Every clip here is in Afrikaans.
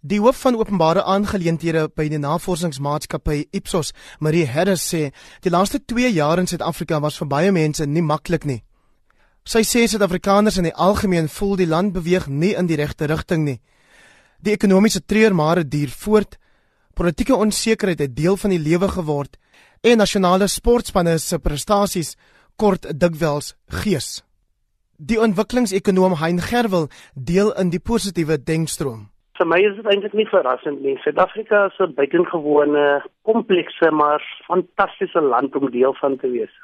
Die hoof van openbare aangeleenthede by die navorsingsmaatskappy Ipsos, Marie Harris sê, die laaste 2 jaar in Suid-Afrika was vir baie mense nie maklik nie. Sy sê Suid-Afrikaners in die algemeen voel die land beweeg nie in die regte rigting nie. Die ekonomiese treurmare duur voort. Politieke onsekerheid het deel van die lewe geword en nasionale sportspanne se prestasies kort dikwels gees. Die ontwikkelingsekonoom Hein Gerwel deel in die positiewe denkstroom vir my is dit eintlik nie verrassend nie. Suid-Afrika is 'n buitengewone, komplekse maar fantastiese land om deel van te wees.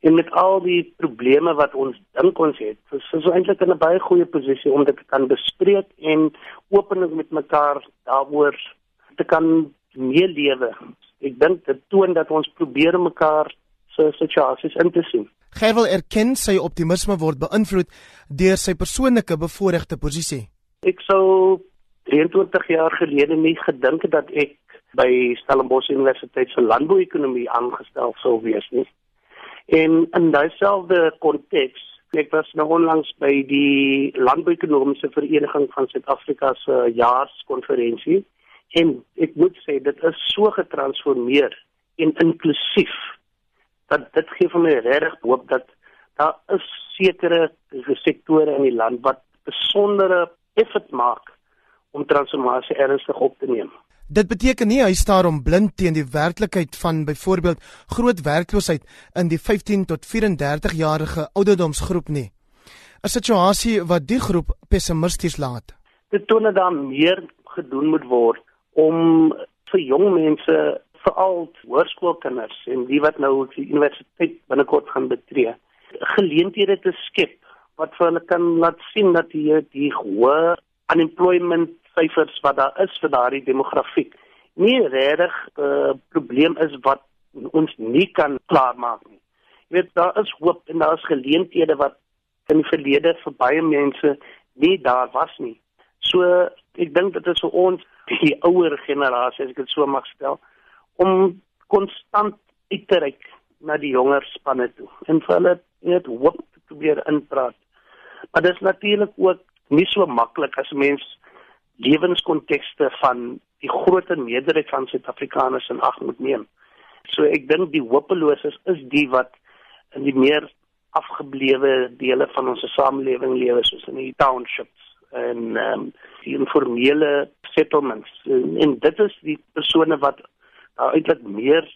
En met al die probleme wat ons dink ons het, is ons eintlik in 'n baie goeie posisie om dit te kan bespreek en openlik met mekaar daaroor te kan meelewe. Ek dink dit toon dat ons probeer mekaar se situasies in te sien. Gerwel erken sy optimisme word beïnvloed deur sy persoonlike bevoordeelde posisie. Ek sou 23 jaar gelede nie gedink dat ek by Stellenbosch Universiteit se landbouekonomie aangestel sou wees nie. En in dieselfde konteks, ek was nou onlangs by die landbouekonomiese vereniging van Suid-Afrika se jaarskonferensie en ek moet sê dit is so getransformeer en inklusief dat dit gee vir my regtig hoop dat daar is sekere sektore in die land wat besondere effort maak om transformasie ernstig op te neem. Dit beteken nie hy staar om blind teen die werklikheid van byvoorbeeld groot werkloosheid in die 15 tot 34 jarige ouderdomsgroep nie. 'n Situasie wat die groep pessimisties laat. Dit toon dat meer gedoen moet word om vir jong mense, veral hoërskoolkinders en die wat nou die universiteit binnekort gaan betree, geleenthede te skep wat vir hulle kan laat sien dat die die hoë unemployment syfers wat daar is vir daardie demografiek nie regtig 'n uh, probleem is wat ons nie kan klaarmaak nie. Jy weet daar is hoop en daar is geleenthede wat in die verlede vir baie mense nie daar was nie. So ek dink dit is vir ons die ouer generasie as ek dit so mag stel om konstant uit te reik na die jonger spanne toe en vir hulle net hoop te probeer inpraat. Maar dit is natuurlik ook nie so maklik as mense lewenskontekste van die groter meerderheid van Suid-Afrikaners in ag moet neem. So ek dink die hopeloses is die wat in die meer afgeblewe dele van ons samelewing lewe soos in die townships en ehm um, die informele settlements en, en dit is die persone wat daar eintlik meer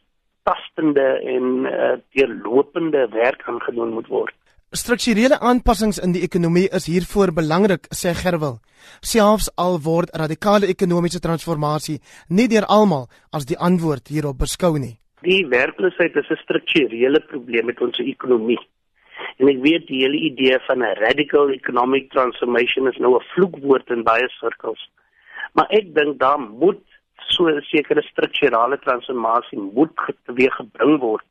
tastende en uh, deurlopende werk aangedoen moet word. Strukturele aanpassings in die ekonomie is hiervoor belangrik, sê Gerwel. Selfs al word radikale ekonomiese transformasie nie deur almal as die antwoord hierop beskou nie. Die werkloosheid is 'n strukturele probleem met ons ekonomie. En ek weet die hele idee van 'n radical economic transformation is nou 'n vloekwoord in baie sirkels. Maar ek dink daar moet so 'n sekere strukturele transformasie moet teweeggebring word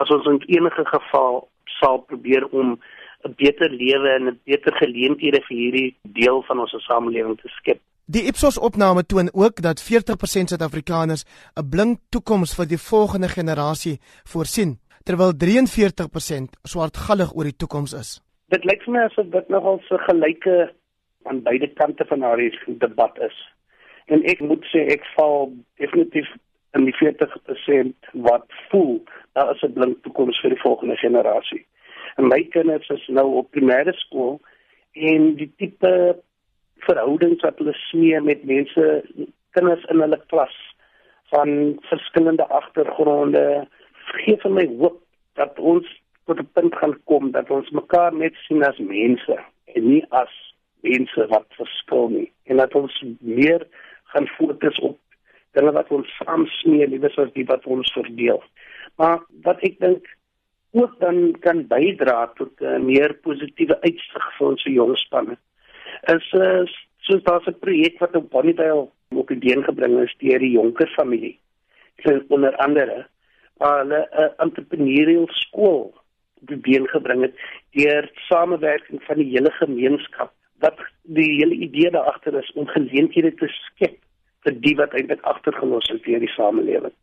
as ons in enige geval sal probeer om 'n beter lewe en 'n beter geleenthede vir hierdie deel van ons samelewing te skep. Die Ipsos opname toon ook dat 40% Suid-Afrikaners 'n blink toekoms vir die volgende generasie voorsien, terwyl 43% swartgallig oor die toekoms is. Dit lyk vir my asof dit nogal so gelyke aan beide kante van daardie debat is. En ek moet sê ek val definitief in die 40% wat voel daar is 'n blink toekoms vir die volgende generasie. En my kinders is nou op primêre skool en die tipe verhoudings wat hulle smee met mense kinders in hulle klas van verskillende agtergronde gee vir my hoop dat ons tot 'n punt gaan kom dat ons mekaar net sien as mense en nie as mense wat verskil nie en dat ons meer gaan fokus op dinge wat ons saam smee liewer as die wat ons verdeel. Maar wat ek dink ook dan kan bydra tot 'n uh, meer positiewe uitsig vir ons jong spanne is uh, soos daar's 'n projek wat op Bonnydale ook gedien gebring is deur die Jonker familie. So onder andere hulle 'n uh, entrepreneurial skool bebeen gebring het deur samewerking van die hele gemeenskap wat die hele idee daar agter is om geleenthede te skep vir die wat eintlik agtergelos is deur die samelewing.